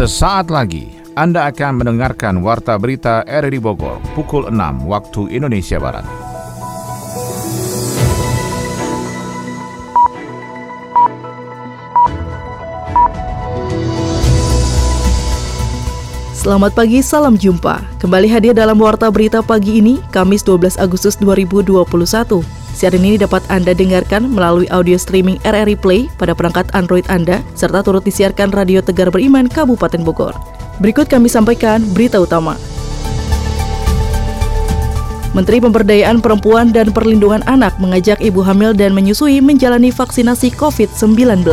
Sesaat lagi Anda akan mendengarkan Warta Berita RRI Bogor pukul 6 waktu Indonesia Barat. Selamat pagi, salam jumpa. Kembali hadir dalam Warta Berita pagi ini, Kamis 12 Agustus 2021. Siaran ini dapat Anda dengarkan melalui audio streaming RRI Play pada perangkat Android Anda, serta turut disiarkan Radio Tegar Beriman Kabupaten Bogor. Berikut kami sampaikan berita utama. Menteri Pemberdayaan Perempuan dan Perlindungan Anak mengajak ibu hamil dan menyusui menjalani vaksinasi COVID-19.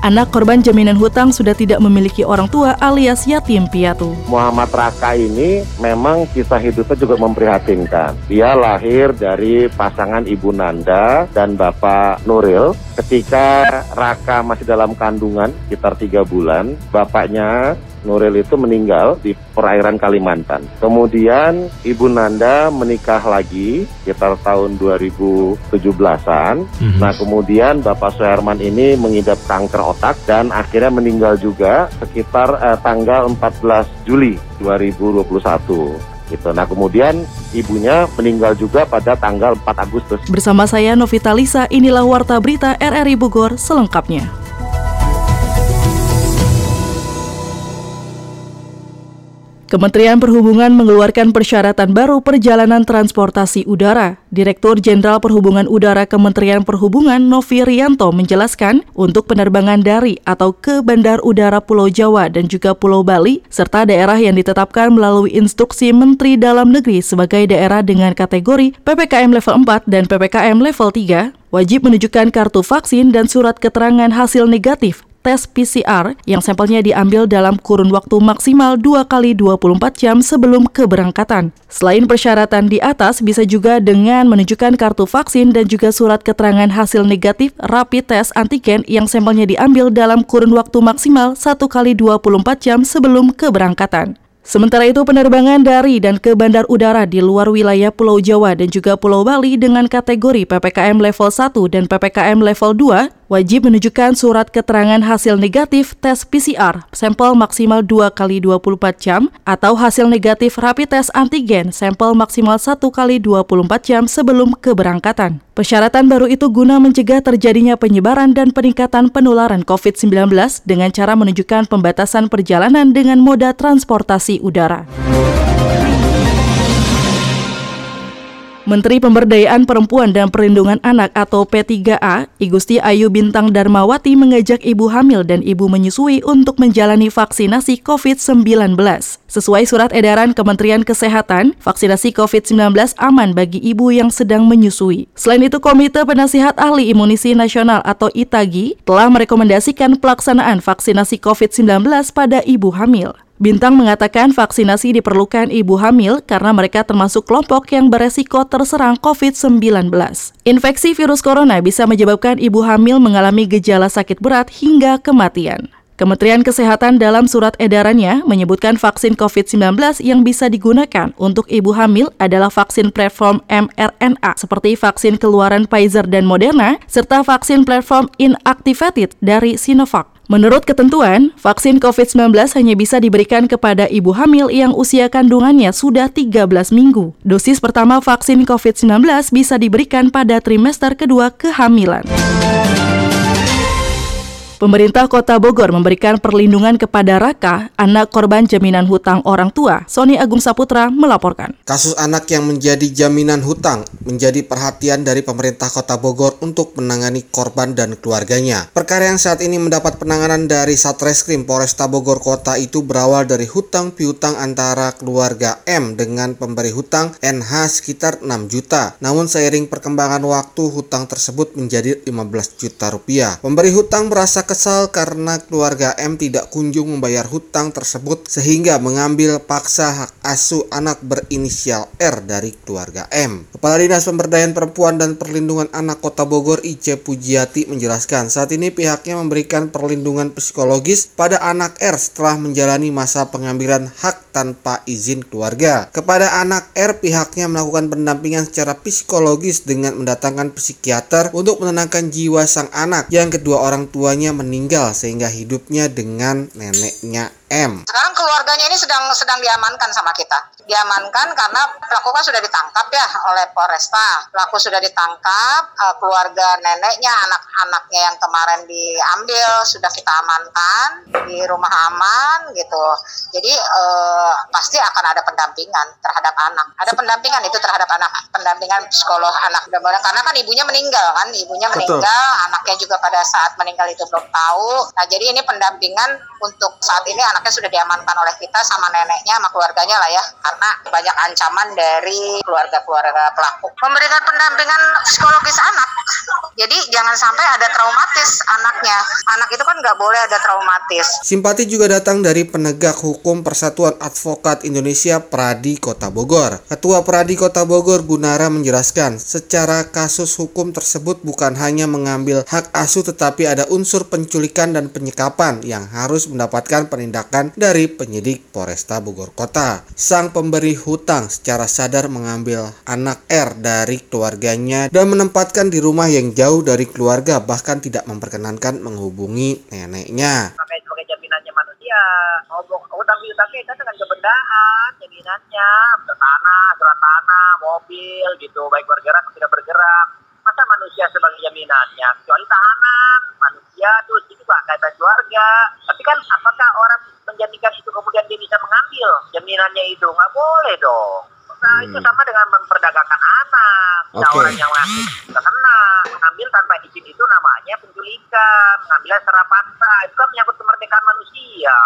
Anak korban jaminan hutang sudah tidak memiliki orang tua alias yatim piatu. Muhammad Raka ini memang kisah hidupnya juga memprihatinkan. Dia lahir dari pasangan Ibu Nanda dan Bapak Nuril. Ketika Raka masih dalam kandungan sekitar tiga bulan, bapaknya Nuril itu meninggal di perairan Kalimantan. Kemudian Ibu Nanda menikah lagi sekitar tahun 2017-an. Mm-hmm. Nah kemudian Bapak Suherman ini mengidap kanker otak dan akhirnya meninggal juga sekitar eh, tanggal 14 Juli 2021 gitu. Nah kemudian ibunya meninggal juga pada tanggal 4 Agustus. Bersama saya Novita Lisa, inilah Warta Berita RRI Bogor selengkapnya. Kementerian Perhubungan mengeluarkan persyaratan baru perjalanan transportasi udara. Direktur Jenderal Perhubungan Udara Kementerian Perhubungan Novi Rianto menjelaskan untuk penerbangan dari atau ke Bandar Udara Pulau Jawa dan juga Pulau Bali serta daerah yang ditetapkan melalui instruksi Menteri Dalam Negeri sebagai daerah dengan kategori PPKM level 4 dan PPKM level 3 wajib menunjukkan kartu vaksin dan surat keterangan hasil negatif tes PCR yang sampelnya diambil dalam kurun waktu maksimal 2 kali 24 jam sebelum keberangkatan. Selain persyaratan di atas, bisa juga dengan menunjukkan kartu vaksin dan juga surat keterangan hasil negatif rapid test antigen yang sampelnya diambil dalam kurun waktu maksimal 1 kali 24 jam sebelum keberangkatan. Sementara itu penerbangan dari dan ke bandar udara di luar wilayah Pulau Jawa dan juga Pulau Bali dengan kategori PPKM level 1 dan PPKM level 2 wajib menunjukkan surat keterangan hasil negatif tes PCR sampel maksimal 2 kali 24 jam atau hasil negatif rapid test antigen sampel maksimal 1 kali 24 jam sebelum keberangkatan. Persyaratan baru itu guna mencegah terjadinya penyebaran dan peningkatan penularan COVID-19 dengan cara menunjukkan pembatasan perjalanan dengan moda transportasi udara. Menteri Pemberdayaan Perempuan dan Perlindungan Anak atau P3A, Igusti Ayu Bintang Darmawati mengajak ibu hamil dan ibu menyusui untuk menjalani vaksinasi COVID-19. Sesuai surat edaran Kementerian Kesehatan, vaksinasi COVID-19 aman bagi ibu yang sedang menyusui. Selain itu, Komite Penasihat Ahli Imunisi Nasional atau ITAGI telah merekomendasikan pelaksanaan vaksinasi COVID-19 pada ibu hamil. Bintang mengatakan vaksinasi diperlukan ibu hamil karena mereka termasuk kelompok yang beresiko terserang COVID-19. Infeksi virus corona bisa menyebabkan ibu hamil mengalami gejala sakit berat hingga kematian. Kementerian Kesehatan dalam surat edarannya menyebutkan vaksin COVID-19 yang bisa digunakan untuk ibu hamil adalah vaksin platform mRNA seperti vaksin keluaran Pfizer dan Moderna serta vaksin platform inactivated dari Sinovac. Menurut ketentuan, vaksin COVID-19 hanya bisa diberikan kepada ibu hamil yang usia kandungannya sudah 13 minggu. Dosis pertama vaksin COVID-19 bisa diberikan pada trimester kedua kehamilan. Pemerintah Kota Bogor memberikan perlindungan kepada Raka, anak korban jaminan hutang orang tua. Sony Agung Saputra melaporkan. Kasus anak yang menjadi jaminan hutang menjadi perhatian dari pemerintah Kota Bogor untuk menangani korban dan keluarganya. Perkara yang saat ini mendapat penanganan dari Satreskrim Polresta Bogor Kota itu berawal dari hutang piutang antara keluarga M dengan pemberi hutang NH sekitar 6 juta. Namun seiring perkembangan waktu hutang tersebut menjadi 15 juta rupiah. Pemberi hutang merasa kesal karena keluarga M tidak kunjung membayar hutang tersebut sehingga mengambil paksa hak asuh anak berinisial R dari keluarga M. Kepala Dinas Pemberdayaan Perempuan dan Perlindungan Anak Kota Bogor Ice Pujiati menjelaskan saat ini pihaknya memberikan perlindungan psikologis pada anak R setelah menjalani masa pengambilan hak tanpa izin keluarga. Kepada anak R pihaknya melakukan pendampingan secara psikologis dengan mendatangkan psikiater untuk menenangkan jiwa sang anak yang kedua orang tuanya meninggal sehingga hidupnya dengan neneknya M. Sekarang keluarganya ini sedang sedang diamankan sama kita. Diamankan karena pelaku kan sudah ditangkap ya oleh Polresta. Pelaku sudah ditangkap, eh, keluarga neneknya, anak-anaknya yang kemarin diambil sudah kita amankan di rumah aman gitu. Jadi eh, pasti akan ada pendampingan terhadap anak. Ada pendampingan itu terhadap anak, pendampingan psikolog anak. Karena kan ibunya meninggal kan, ibunya meninggal, Betul. anaknya juga pada saat meninggal itu belum tahu. Nah jadi ini pendampingan untuk saat ini anak anaknya sudah diamankan oleh kita sama neneknya sama keluarganya lah ya. Karena banyak ancaman dari keluarga-keluarga pelaku. Memberikan pendampingan psikologis anak. Jadi jangan sampai ada traumatis anaknya. Anak itu kan nggak boleh ada traumatis. Simpati juga datang dari penegak hukum Persatuan Advokat Indonesia Pradi Kota Bogor. Ketua Pradi Kota Bogor Gunara menjelaskan secara kasus hukum tersebut bukan hanya mengambil hak asuh tetapi ada unsur penculikan dan penyekapan yang harus mendapatkan penindakan dari penyidik Polresta Bogor Kota. Sang pemberi hutang secara sadar mengambil anak R dari keluarganya dan menempatkan di rumah yang jauh dari keluarga bahkan tidak memperkenankan menghubungi neneknya. Sebagai jaminannya manusia, hutang piutangnya itu dengan kebendaan, jaminannya, tanah, surat tanah, mobil gitu, baik bergerak atau tidak bergerak. Masa manusia sebagai jaminannya, kecuali tahanan, manusia tuh itu juga kaitan keluarga. Tapi kan apakah orang menjadikan itu kemudian dia bisa mengambil jaminannya itu? Nggak boleh dong. Nah hmm. itu sama dengan memperdagangkan anak. Okay. nah, orang yang laki bisa kena. Mengambil tanpa izin itu namanya penculikan. Mengambil secara paksa. Itu kan menyangkut kemerdekaan manusia.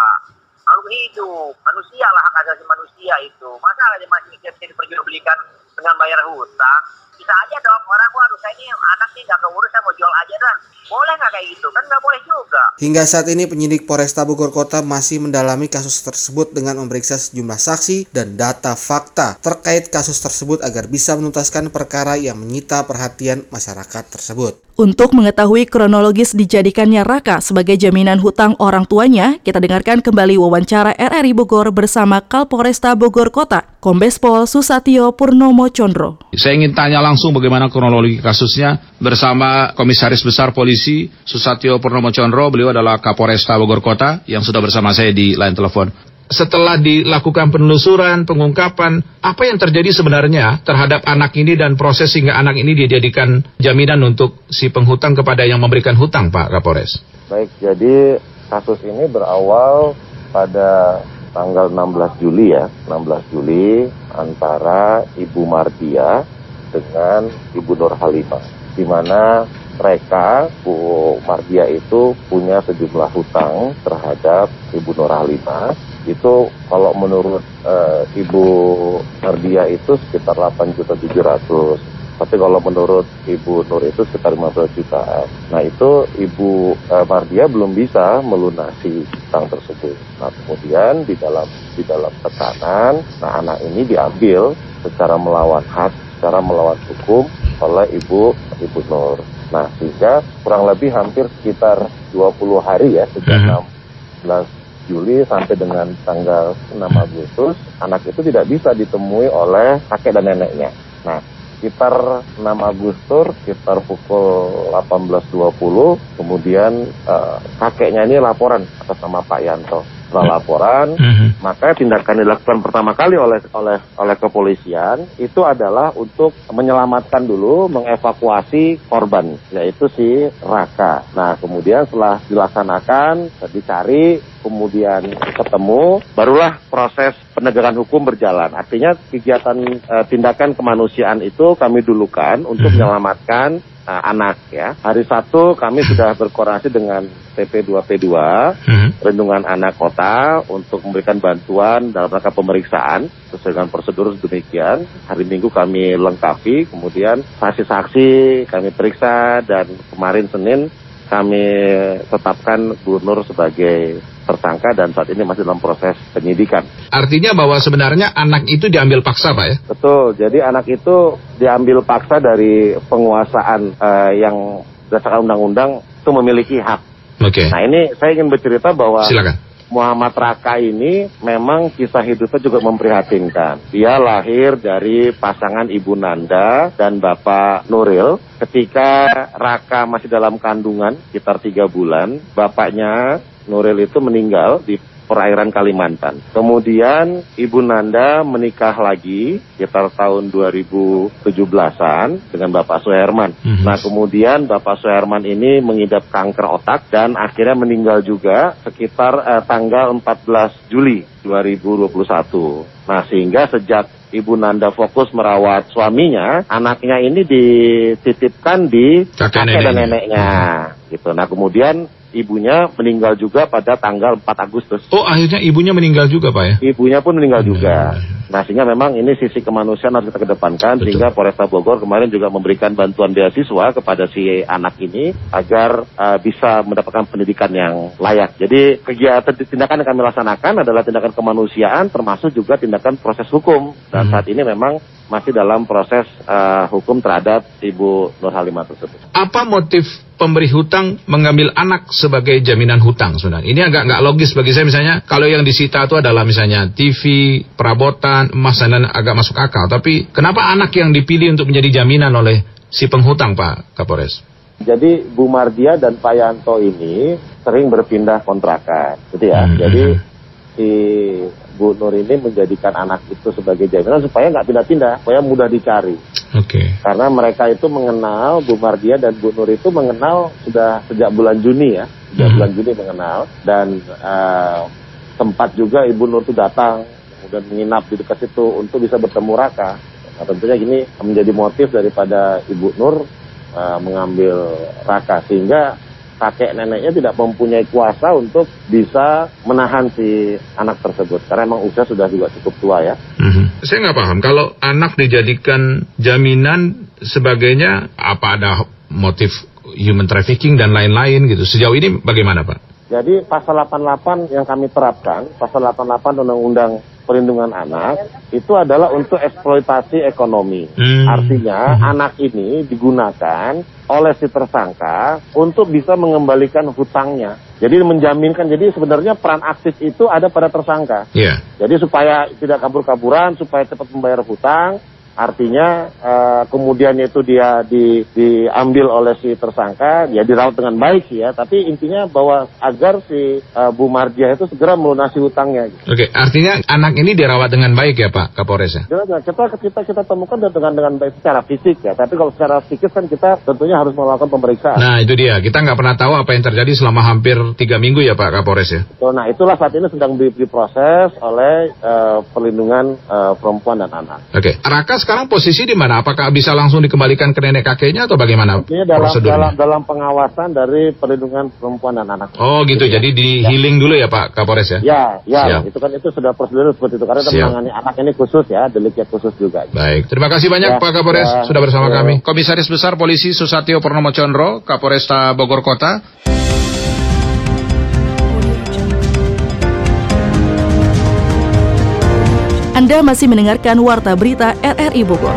Makhluk hidup. Manusia lah hak asasi manusia itu. Masa ada masih bisa diperjualbelikan dengan bayar hutang bisa aja dong. Orang waduh saya ini anak nih gak keurus saya mau jual aja dan boleh nggak kayak gitu? Kan nggak boleh juga. Hingga saat ini penyidik Polresta Bogor Kota masih mendalami kasus tersebut dengan memeriksa sejumlah saksi dan data fakta terkait kasus tersebut agar bisa menuntaskan perkara yang menyita perhatian masyarakat tersebut untuk mengetahui kronologis dijadikannya Raka sebagai jaminan hutang orang tuanya, kita dengarkan kembali wawancara RRI Bogor bersama Kapolresta Bogor Kota, Kombes Pol Susatyo Purnomo Chondro. Saya ingin tanya langsung bagaimana kronologi kasusnya bersama Komisaris Besar Polisi Susatyo Purnomo Chondro. Beliau adalah Kapolresta Bogor Kota yang sudah bersama saya di line telepon setelah dilakukan penelusuran, pengungkapan, apa yang terjadi sebenarnya terhadap anak ini dan proses sehingga anak ini dijadikan jaminan untuk si penghutang kepada yang memberikan hutang, Pak Kapolres? Baik, jadi kasus ini berawal pada tanggal 16 Juli ya, 16 Juli antara Ibu Mardia dengan Ibu Nur Halimah, di mana mereka Bu Mardia itu punya sejumlah hutang terhadap Ibu Nur Halimah itu kalau menurut uh, Ibu Nardia itu sekitar 8 juta 700 tapi kalau menurut Ibu Nur itu sekitar 15 juta. Nah itu Ibu uh, Mardia belum bisa melunasi utang tersebut. Nah kemudian di dalam di dalam tekanan, nah anak ini diambil secara melawan hak, secara melawan hukum oleh Ibu Ibu Nur. Nah sehingga kurang lebih hampir sekitar 20 hari ya sejak mm -hmm. 16 Juli sampai dengan tanggal 6 Agustus, anak itu tidak bisa ditemui oleh kakek dan neneknya. Nah, sekitar 6 Agustus, sekitar pukul 18.20, kemudian uh, kakeknya ini laporan atas nama Pak Yanto setelah laporan, mm-hmm. maka tindakan dilakukan pertama kali oleh oleh oleh kepolisian itu adalah untuk menyelamatkan dulu, mengevakuasi korban, yaitu si Raka. Nah, kemudian setelah dilaksanakan, dicari, kemudian ketemu, barulah proses penegakan hukum berjalan. Artinya kegiatan e, tindakan kemanusiaan itu kami dulukan untuk mm-hmm. menyelamatkan uh, anak ya. Hari Sabtu kami sudah berkoordinasi dengan TP2P2 hmm. Perlindungan Anak Kota untuk memberikan bantuan dalam rangka pemeriksaan sesuai dengan prosedur demikian. Hari Minggu kami lengkapi, kemudian saksi-saksi kami periksa dan kemarin Senin kami tetapkan Gubernur sebagai tersangka dan saat ini masih dalam proses penyidikan. Artinya bahwa sebenarnya anak itu diambil paksa Pak ya? Betul, jadi anak itu diambil paksa dari penguasaan uh, yang berdasarkan undang-undang itu memiliki hak. Oke. Okay. Nah ini saya ingin bercerita bahwa Silakan. Muhammad Raka ini memang kisah hidupnya juga memprihatinkan. Dia lahir dari pasangan Ibu Nanda dan Bapak Nuril. Ketika Raka masih dalam kandungan sekitar tiga bulan, bapaknya Nuril itu meninggal di perairan Kalimantan. Kemudian Ibu Nanda menikah lagi sekitar tahun 2017-an dengan Bapak Suherman. Mm-hmm. Nah kemudian Bapak Suherman ini mengidap kanker otak dan akhirnya meninggal juga sekitar eh, tanggal 14 Juli 2021. Nah sehingga sejak Ibu Nanda fokus merawat suaminya, anaknya ini dititipkan di kakek, kakek dan neneknya. Hmm. Gitu. Nah kemudian ibunya meninggal juga pada tanggal 4 Agustus. Oh, akhirnya ibunya meninggal juga, Pak ya? Ibunya pun meninggal hmm. juga. Nah, sehingga memang ini sisi kemanusiaan harus kita kedepankan Betul. sehingga Polresta Bogor kemarin juga memberikan bantuan beasiswa kepada si anak ini agar uh, bisa mendapatkan pendidikan yang layak. Jadi, kegiatan tindakan yang kami laksanakan adalah tindakan kemanusiaan termasuk juga tindakan proses hukum. Dan hmm. saat ini memang masih dalam proses uh, hukum terhadap Ibu Nur Halimah tersebut. Apa motif pemberi hutang mengambil anak sebagai jaminan hutang sebenarnya? Ini agak nggak logis bagi saya misalnya kalau yang disita itu adalah misalnya TV, perabotan, emas dan agak masuk akal. Tapi kenapa anak yang dipilih untuk menjadi jaminan oleh si penghutang Pak Kapolres? Jadi Bu Mardia dan Pak Yanto ini sering berpindah kontrakan, gitu ya. Hmm. Jadi hmm, hmm. Si Bu Nur ini menjadikan anak itu sebagai jaminan supaya nggak pindah-pindah, supaya mudah dicari. Oke. Okay. Karena mereka itu mengenal Bu Mardia dan Bu Nur itu mengenal sudah sejak bulan Juni ya, sejak hmm. bulan Juni mengenal dan uh, sempat juga Ibu Nur itu datang kemudian menginap di dekat situ untuk bisa bertemu Raka. Nah, tentunya ini menjadi motif daripada Ibu Nur uh, mengambil Raka sehingga kakek neneknya tidak mempunyai kuasa untuk bisa menahan si anak tersebut karena memang usia sudah juga cukup tua ya. Mm-hmm. Saya nggak paham kalau anak dijadikan jaminan sebagainya apa ada motif human trafficking dan lain-lain gitu. Sejauh ini bagaimana Pak? Jadi pasal 88 yang kami terapkan, pasal 88 Undang-Undang Perlindungan Anak itu adalah untuk eksploitasi ekonomi. Hmm. Artinya hmm. anak ini digunakan oleh si tersangka untuk bisa mengembalikan hutangnya. Jadi menjaminkan, jadi sebenarnya peran aktif itu ada pada tersangka. Yeah. Jadi supaya tidak kabur-kaburan, supaya cepat membayar hutang, Artinya uh, kemudian itu dia di, diambil oleh si tersangka, ya dirawat dengan baik sih ya. Tapi intinya bahwa agar si uh, Bu Mardiah itu segera melunasi hutangnya. Gitu. Oke, artinya anak ini dirawat dengan baik ya Pak Kapolres ya? kita kita kita temukan dengan dengan baik secara fisik ya. Tapi kalau secara psikis kan kita tentunya harus melakukan pemeriksaan. Nah itu dia, kita nggak pernah tahu apa yang terjadi selama hampir tiga minggu ya Pak Kapolres ya. So, nah itulah saat ini sedang diproses oleh uh, perlindungan uh, perempuan dan anak. Oke, Rakas sekarang posisi di mana? Apakah bisa langsung dikembalikan ke nenek kakeknya atau bagaimana? Ini dalam, dalam, dalam pengawasan dari perlindungan perempuan dan anak. Oh gitu, jadi di ya. healing dulu ya Pak Kapolres ya? Ya, ya, Siap. itu kan itu sudah prosedur seperti itu karena menangani anak ini khusus ya, deliknya khusus juga. Baik, terima kasih banyak ya, Pak Kapolres ya, sudah bersama ya. kami. Komisaris Besar Polisi Susatyo Purnomo Condro, Kapolresta Bogor Kota. Anda masih mendengarkan Warta Berita RRI Bogor.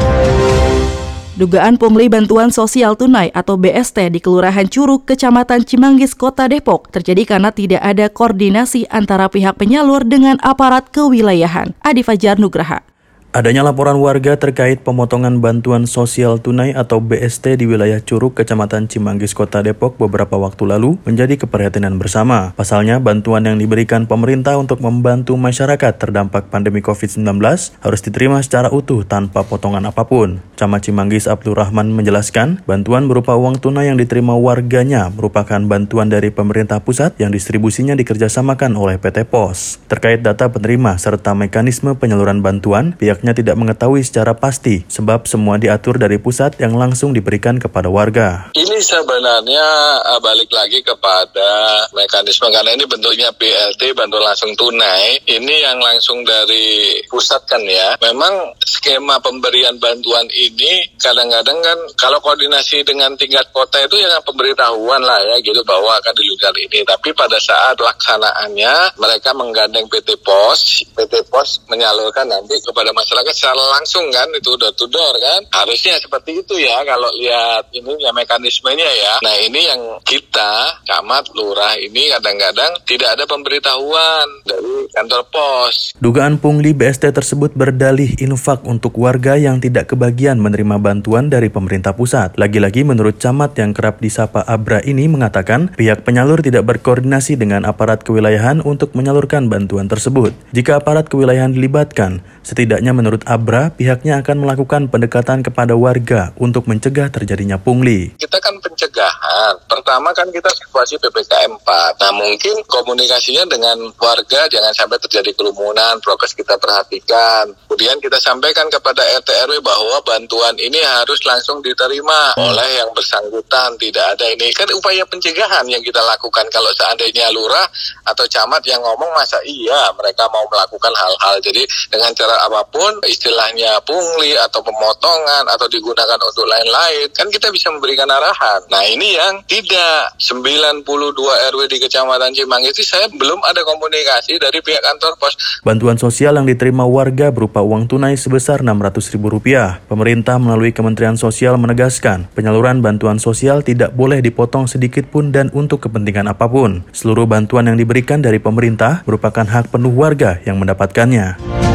Dugaan pungli bantuan sosial tunai atau BST di Kelurahan Curug, Kecamatan Cimanggis, Kota Depok terjadi karena tidak ada koordinasi antara pihak penyalur dengan aparat kewilayahan. Adi Fajar Nugraha. Adanya laporan warga terkait pemotongan bantuan sosial tunai atau BST di wilayah Curug, Kecamatan Cimanggis, Kota Depok beberapa waktu lalu menjadi keprihatinan bersama. Pasalnya, bantuan yang diberikan pemerintah untuk membantu masyarakat terdampak pandemi COVID-19 harus diterima secara utuh tanpa potongan apa pun. Camat Cimanggis Abdul Rahman menjelaskan, bantuan berupa uang tunai yang diterima warganya merupakan bantuan dari pemerintah pusat yang distribusinya dikerjasamakan oleh PT POS. Terkait data penerima serta mekanisme penyaluran bantuan, pihak pihaknya tidak mengetahui secara pasti sebab semua diatur dari pusat yang langsung diberikan kepada warga. Ini sebenarnya eh, balik lagi kepada mekanisme karena ini bentuknya BLT bantuan langsung tunai. Ini yang langsung dari pusat kan ya. Memang skema pemberian bantuan ini kadang-kadang kan kalau koordinasi dengan tingkat kota itu yang pemberitahuan lah ya gitu bahwa akan diluncur ini. Tapi pada saat laksanaannya mereka menggandeng PT POS, PT POS menyalurkan nanti kepada masyarakat masyarakat secara langsung kan itu door to door kan. Harusnya seperti itu ya kalau lihat ini ya mekanismenya ya. Nah ini yang kita camat lurah ini kadang-kadang tidak ada pemberitahuan dari kantor pos. Dugaan pungli BST tersebut berdalih infak untuk warga yang tidak kebagian menerima bantuan dari pemerintah pusat. Lagi-lagi menurut camat yang kerap disapa Abra ini mengatakan pihak penyalur tidak berkoordinasi dengan aparat kewilayahan untuk menyalurkan bantuan tersebut. Jika aparat kewilayahan dilibatkan setidaknya menurut Abra pihaknya akan melakukan pendekatan kepada warga untuk mencegah terjadinya pungli. Kita kan pencegahan. Pertama kan kita situasi PPKM 4. Nah mungkin komunikasinya dengan warga jangan sampai terjadi kerumunan, prokes kita perhatikan. Kemudian kita sampaikan kepada RT RW bahwa bantuan ini harus langsung diterima hmm. oleh yang bersangkutan. Tidak ada ini kan upaya pencegahan yang kita lakukan. Kalau seandainya lurah atau camat yang ngomong masa iya mereka mau melakukan hal-hal. Jadi dengan cara apa pun istilahnya pungli atau pemotongan atau digunakan untuk lain-lain kan kita bisa memberikan arahan. Nah ini yang tidak 92 RW di Kecamatan Cimanggis itu saya belum ada komunikasi dari pihak kantor pos. Bantuan sosial yang diterima warga berupa uang tunai sebesar Rp600.000. Pemerintah melalui Kementerian Sosial menegaskan penyaluran bantuan sosial tidak boleh dipotong sedikit pun dan untuk kepentingan apa pun. Seluruh bantuan yang diberikan dari pemerintah merupakan hak penuh warga yang mendapatkannya.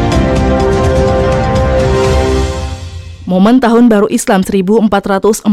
Momen Tahun Baru Islam 1443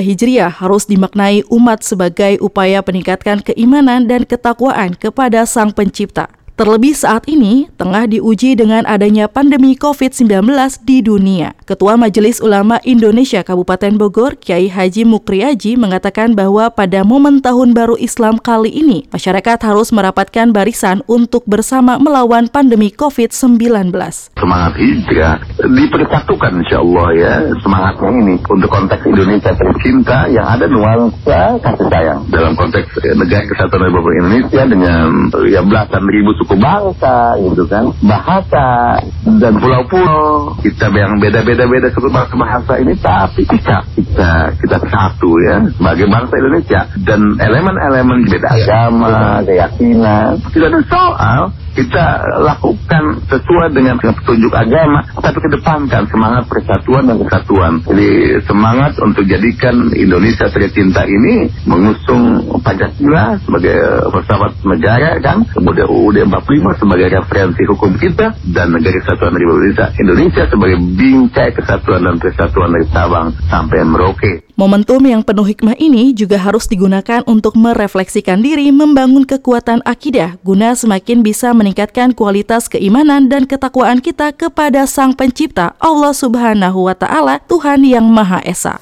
Hijriah harus dimaknai umat sebagai upaya peningkatkan keimanan dan ketakwaan kepada Sang Pencipta. Terlebih saat ini tengah diuji dengan adanya pandemi COVID-19 di dunia. Ketua Majelis Ulama Indonesia Kabupaten Bogor, Kiai Haji Mukriaji mengatakan bahwa pada momen Tahun Baru Islam kali ini, masyarakat harus merapatkan barisan untuk bersama melawan pandemi COVID-19. Semangat hijrah dipersatukan insya Allah ya semangatnya ini untuk konteks Indonesia tercinta yang ada nuansa kasih sayang dalam konteks negara kesatuan Republik Indonesia dengan ya belasan ribu suku bangsa gitu kan. Bahasa dan pulau-pulau. Kita yang beda-beda-beda suku bangsa bahasa ini tapi kita kita kita satu ya. Sebagai bangsa Indonesia. Dan elemen-elemen beda agama keyakinan. Tidak ada soal kita lakukan sesuai dengan petunjuk agama, tapi kedepankan semangat persatuan dan kesatuan. Jadi semangat untuk jadikan Indonesia tercinta ini mengusung Pancasila sebagai pesawat negara kan, kemudian UUD 45 sebagai referensi hukum kita dan negara kesatuan Republik Indonesia, Indonesia sebagai bingkai kesatuan dan persatuan dari Sabang sampai Merauke. Momentum yang penuh hikmah ini juga harus digunakan untuk merefleksikan diri membangun kekuatan akidah guna semakin bisa meningkatkan kualitas keimanan dan ketakwaan kita kepada Sang Pencipta Allah Subhanahu wa taala, Tuhan yang Maha Esa.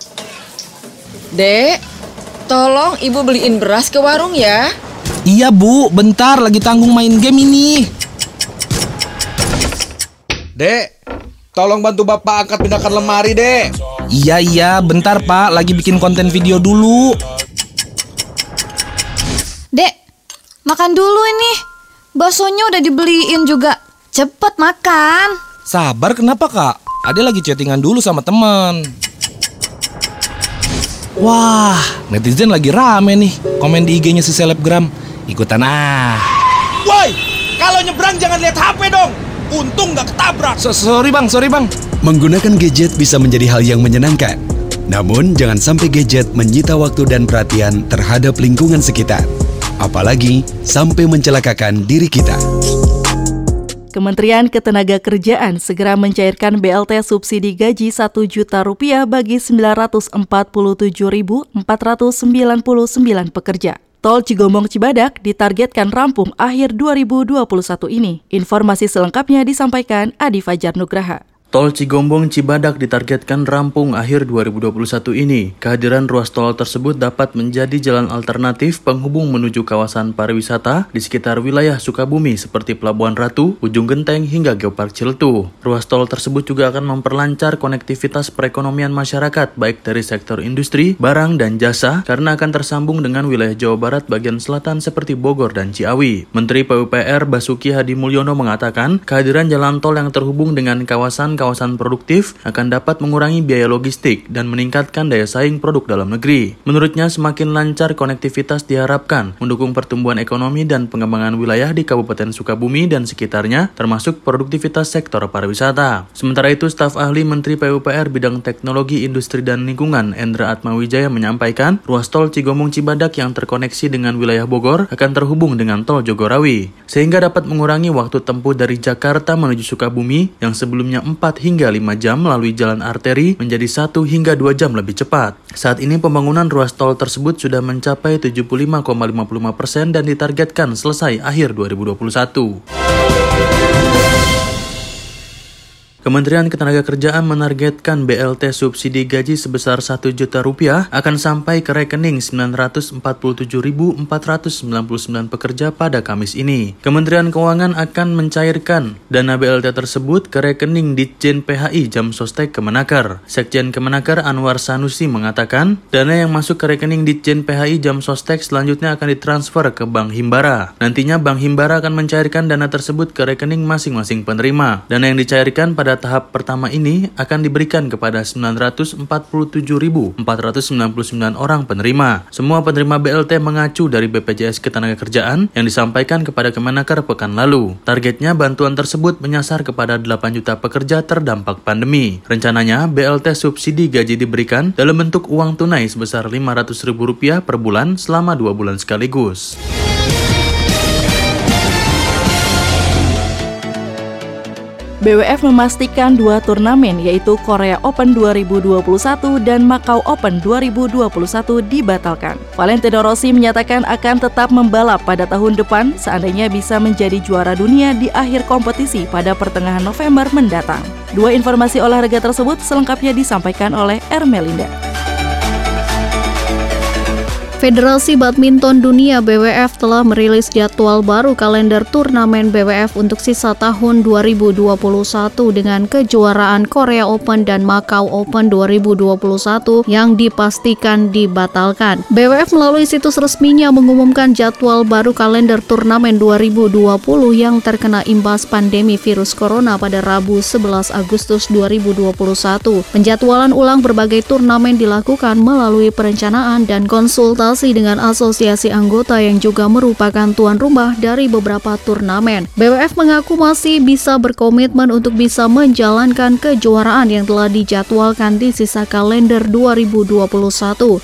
Dek, tolong Ibu beliin beras ke warung ya. Iya, Bu, bentar lagi tanggung main game ini. Dek, tolong bantu Bapak angkat pindahkan lemari, Dek. Iya iya, bentar pak, lagi bikin konten video dulu. Dek, makan dulu ini. Baksonya udah dibeliin juga. Cepet makan. Sabar kenapa kak? Ade lagi chattingan dulu sama teman. Wah, netizen lagi rame nih. Komen di IG-nya si selebgram. Ikutan ah. Woi, kalau nyebrang jangan lihat HP dong. Untung nggak ketabrak. So, sorry bang, sorry bang. Menggunakan gadget bisa menjadi hal yang menyenangkan. Namun, jangan sampai gadget menyita waktu dan perhatian terhadap lingkungan sekitar. Apalagi sampai mencelakakan diri kita. Kementerian Ketenagakerjaan segera mencairkan BLT subsidi gaji 1 juta rupiah bagi 947.499 pekerja. Tol Cigombong Cibadak ditargetkan rampung akhir 2021 ini. Informasi selengkapnya disampaikan Adi Fajar Nugraha. Tol Cigombong Cibadak ditargetkan rampung akhir 2021 ini. Kehadiran ruas tol tersebut dapat menjadi jalan alternatif penghubung menuju kawasan pariwisata di sekitar wilayah Sukabumi seperti Pelabuhan Ratu, Ujung Genteng hingga Geopark Ciletu. Ruas tol tersebut juga akan memperlancar konektivitas perekonomian masyarakat baik dari sektor industri, barang dan jasa karena akan tersambung dengan wilayah Jawa Barat bagian selatan seperti Bogor dan Ciawi. Menteri PUPR Basuki Hadi Mulyono mengatakan kehadiran jalan tol yang terhubung dengan kawasan kawasan produktif akan dapat mengurangi biaya logistik dan meningkatkan daya saing produk dalam negeri. Menurutnya, semakin lancar konektivitas diharapkan mendukung pertumbuhan ekonomi dan pengembangan wilayah di Kabupaten Sukabumi dan sekitarnya, termasuk produktivitas sektor pariwisata. Sementara itu, staf ahli Menteri PUPR bidang teknologi, industri, dan lingkungan Endra Atmawijaya menyampaikan ruas tol Cigomong Cibadak yang terkoneksi dengan wilayah Bogor akan terhubung dengan tol Jogorawi, sehingga dapat mengurangi waktu tempuh dari Jakarta menuju Sukabumi yang sebelumnya 4 hingga 5 jam melalui jalan arteri menjadi 1 hingga 2 jam lebih cepat. Saat ini pembangunan ruas tol tersebut sudah mencapai 75,55 persen dan ditargetkan selesai akhir 2021. Kementerian Ketenagakerjaan menargetkan BLT subsidi gaji sebesar 1 juta rupiah akan sampai ke rekening 947.499 pekerja pada Kamis ini. Kementerian Keuangan akan mencairkan dana BLT tersebut ke rekening Ditjen PHI Jam Sostek Kemenakar. Sekjen Kemenakar Anwar Sanusi mengatakan, dana yang masuk ke rekening Ditjen PHI Jam Sostek selanjutnya akan ditransfer ke Bank Himbara. Nantinya Bank Himbara akan mencairkan dana tersebut ke rekening masing-masing penerima. Dana yang dicairkan pada tahap pertama ini akan diberikan kepada 947.499 orang penerima. Semua penerima BLT mengacu dari BPJS Ketenagakerjaan yang disampaikan kepada Kemenaker pekan lalu. Targetnya bantuan tersebut menyasar kepada 8 juta pekerja terdampak pandemi. Rencananya BLT subsidi gaji diberikan dalam bentuk uang tunai sebesar Rp500.000 per bulan selama dua bulan sekaligus. BWF memastikan dua turnamen yaitu Korea Open 2021 dan Macau Open 2021 dibatalkan. Valentino Rossi menyatakan akan tetap membalap pada tahun depan seandainya bisa menjadi juara dunia di akhir kompetisi pada pertengahan November mendatang. Dua informasi olahraga tersebut selengkapnya disampaikan oleh Ermelinda. Federasi Badminton Dunia BWF telah merilis jadwal baru kalender turnamen BWF untuk sisa tahun 2021 dengan kejuaraan Korea Open dan Macau Open 2021 yang dipastikan dibatalkan. BWF melalui situs resminya mengumumkan jadwal baru kalender turnamen 2020 yang terkena imbas pandemi virus corona pada Rabu 11 Agustus 2021. Penjadwalan ulang berbagai turnamen dilakukan melalui perencanaan dan konsultasi koordinasi dengan asosiasi anggota yang juga merupakan tuan rumah dari beberapa turnamen. BWF mengaku masih bisa berkomitmen untuk bisa menjalankan kejuaraan yang telah dijadwalkan di sisa kalender 2021.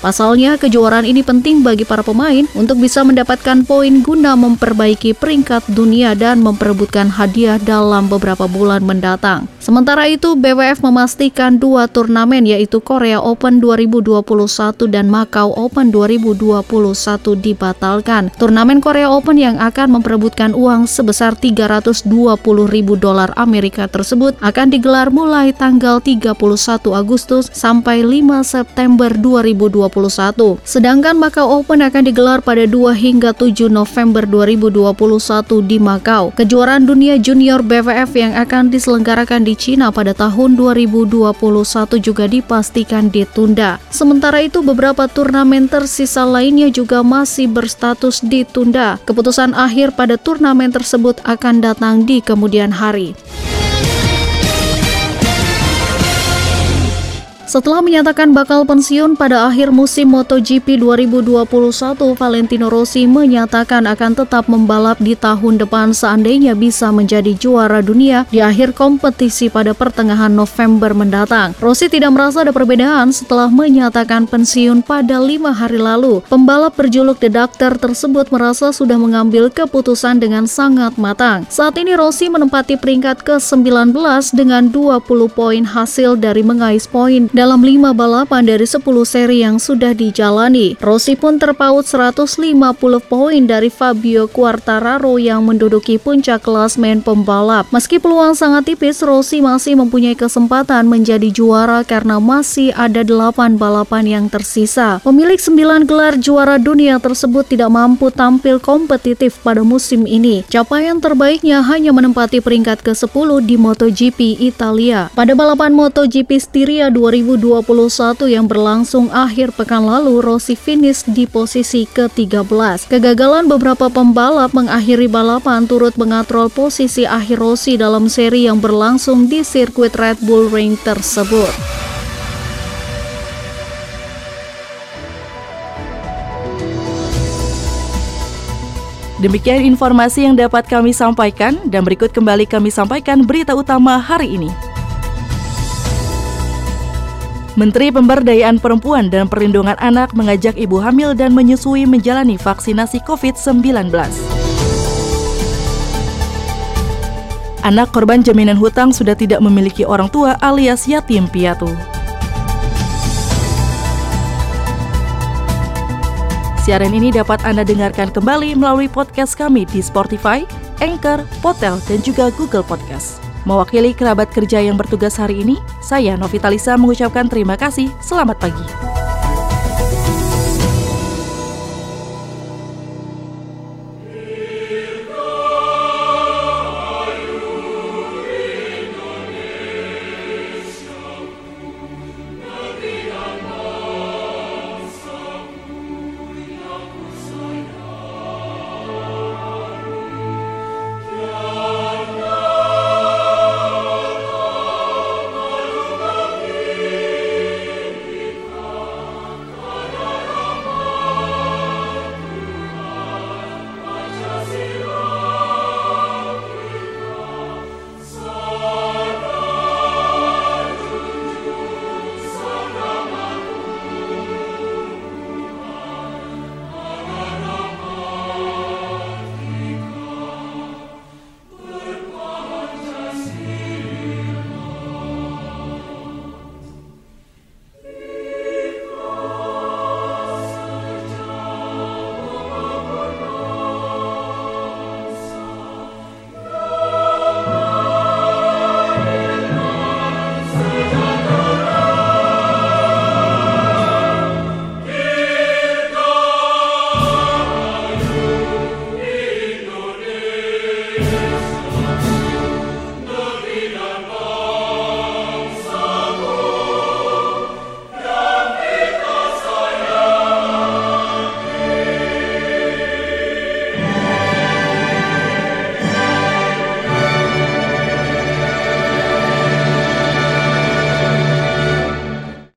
Pasalnya, kejuaraan ini penting bagi para pemain untuk bisa mendapatkan poin guna memperbaiki peringkat dunia dan memperebutkan hadiah dalam beberapa bulan mendatang. Sementara itu, BWF memastikan dua turnamen yaitu Korea Open 2021 dan Macau Open 2021 2021 dibatalkan. Turnamen Korea Open yang akan memperebutkan uang sebesar 320 ribu dolar Amerika tersebut akan digelar mulai tanggal 31 Agustus sampai 5 September 2021. Sedangkan Macau Open akan digelar pada 2 hingga 7 November 2021 di Macau. Kejuaraan dunia junior BWF yang akan diselenggarakan di Cina pada tahun 2021 juga dipastikan ditunda. Sementara itu beberapa turnamen tersisa lainnya juga masih berstatus ditunda. Keputusan akhir pada turnamen tersebut akan datang di kemudian hari. Setelah menyatakan bakal pensiun pada akhir musim MotoGP 2021, Valentino Rossi menyatakan akan tetap membalap di tahun depan seandainya bisa menjadi juara dunia di akhir kompetisi pada pertengahan November mendatang. Rossi tidak merasa ada perbedaan setelah menyatakan pensiun pada lima hari lalu. Pembalap berjuluk The Doctor tersebut merasa sudah mengambil keputusan dengan sangat matang. Saat ini Rossi menempati peringkat ke-19 dengan 20 poin hasil dari mengais poin dalam 5 balapan dari 10 seri yang sudah dijalani. Rossi pun terpaut 150 poin dari Fabio Quartararo yang menduduki puncak klasmen pembalap. Meski peluang sangat tipis, Rossi masih mempunyai kesempatan menjadi juara karena masih ada 8 balapan yang tersisa. Pemilik 9 gelar juara dunia tersebut tidak mampu tampil kompetitif pada musim ini. Capaian terbaiknya hanya menempati peringkat ke-10 di MotoGP Italia. Pada balapan MotoGP Styria 2000 2021 yang berlangsung akhir pekan lalu, Rossi finish di posisi ke-13. Kegagalan beberapa pembalap mengakhiri balapan turut mengatrol posisi akhir Rossi dalam seri yang berlangsung di sirkuit Red Bull Ring tersebut. Demikian informasi yang dapat kami sampaikan dan berikut kembali kami sampaikan berita utama hari ini. Menteri Pemberdayaan Perempuan dan Perlindungan Anak mengajak ibu hamil dan menyusui menjalani vaksinasi COVID-19. Anak korban jaminan hutang sudah tidak memiliki orang tua alias yatim piatu. Siaran ini dapat Anda dengarkan kembali melalui podcast kami di Spotify, Anchor, Potel, dan juga Google Podcast. Mewakili kerabat kerja yang bertugas hari ini, saya Novita Lisa mengucapkan terima kasih. Selamat pagi.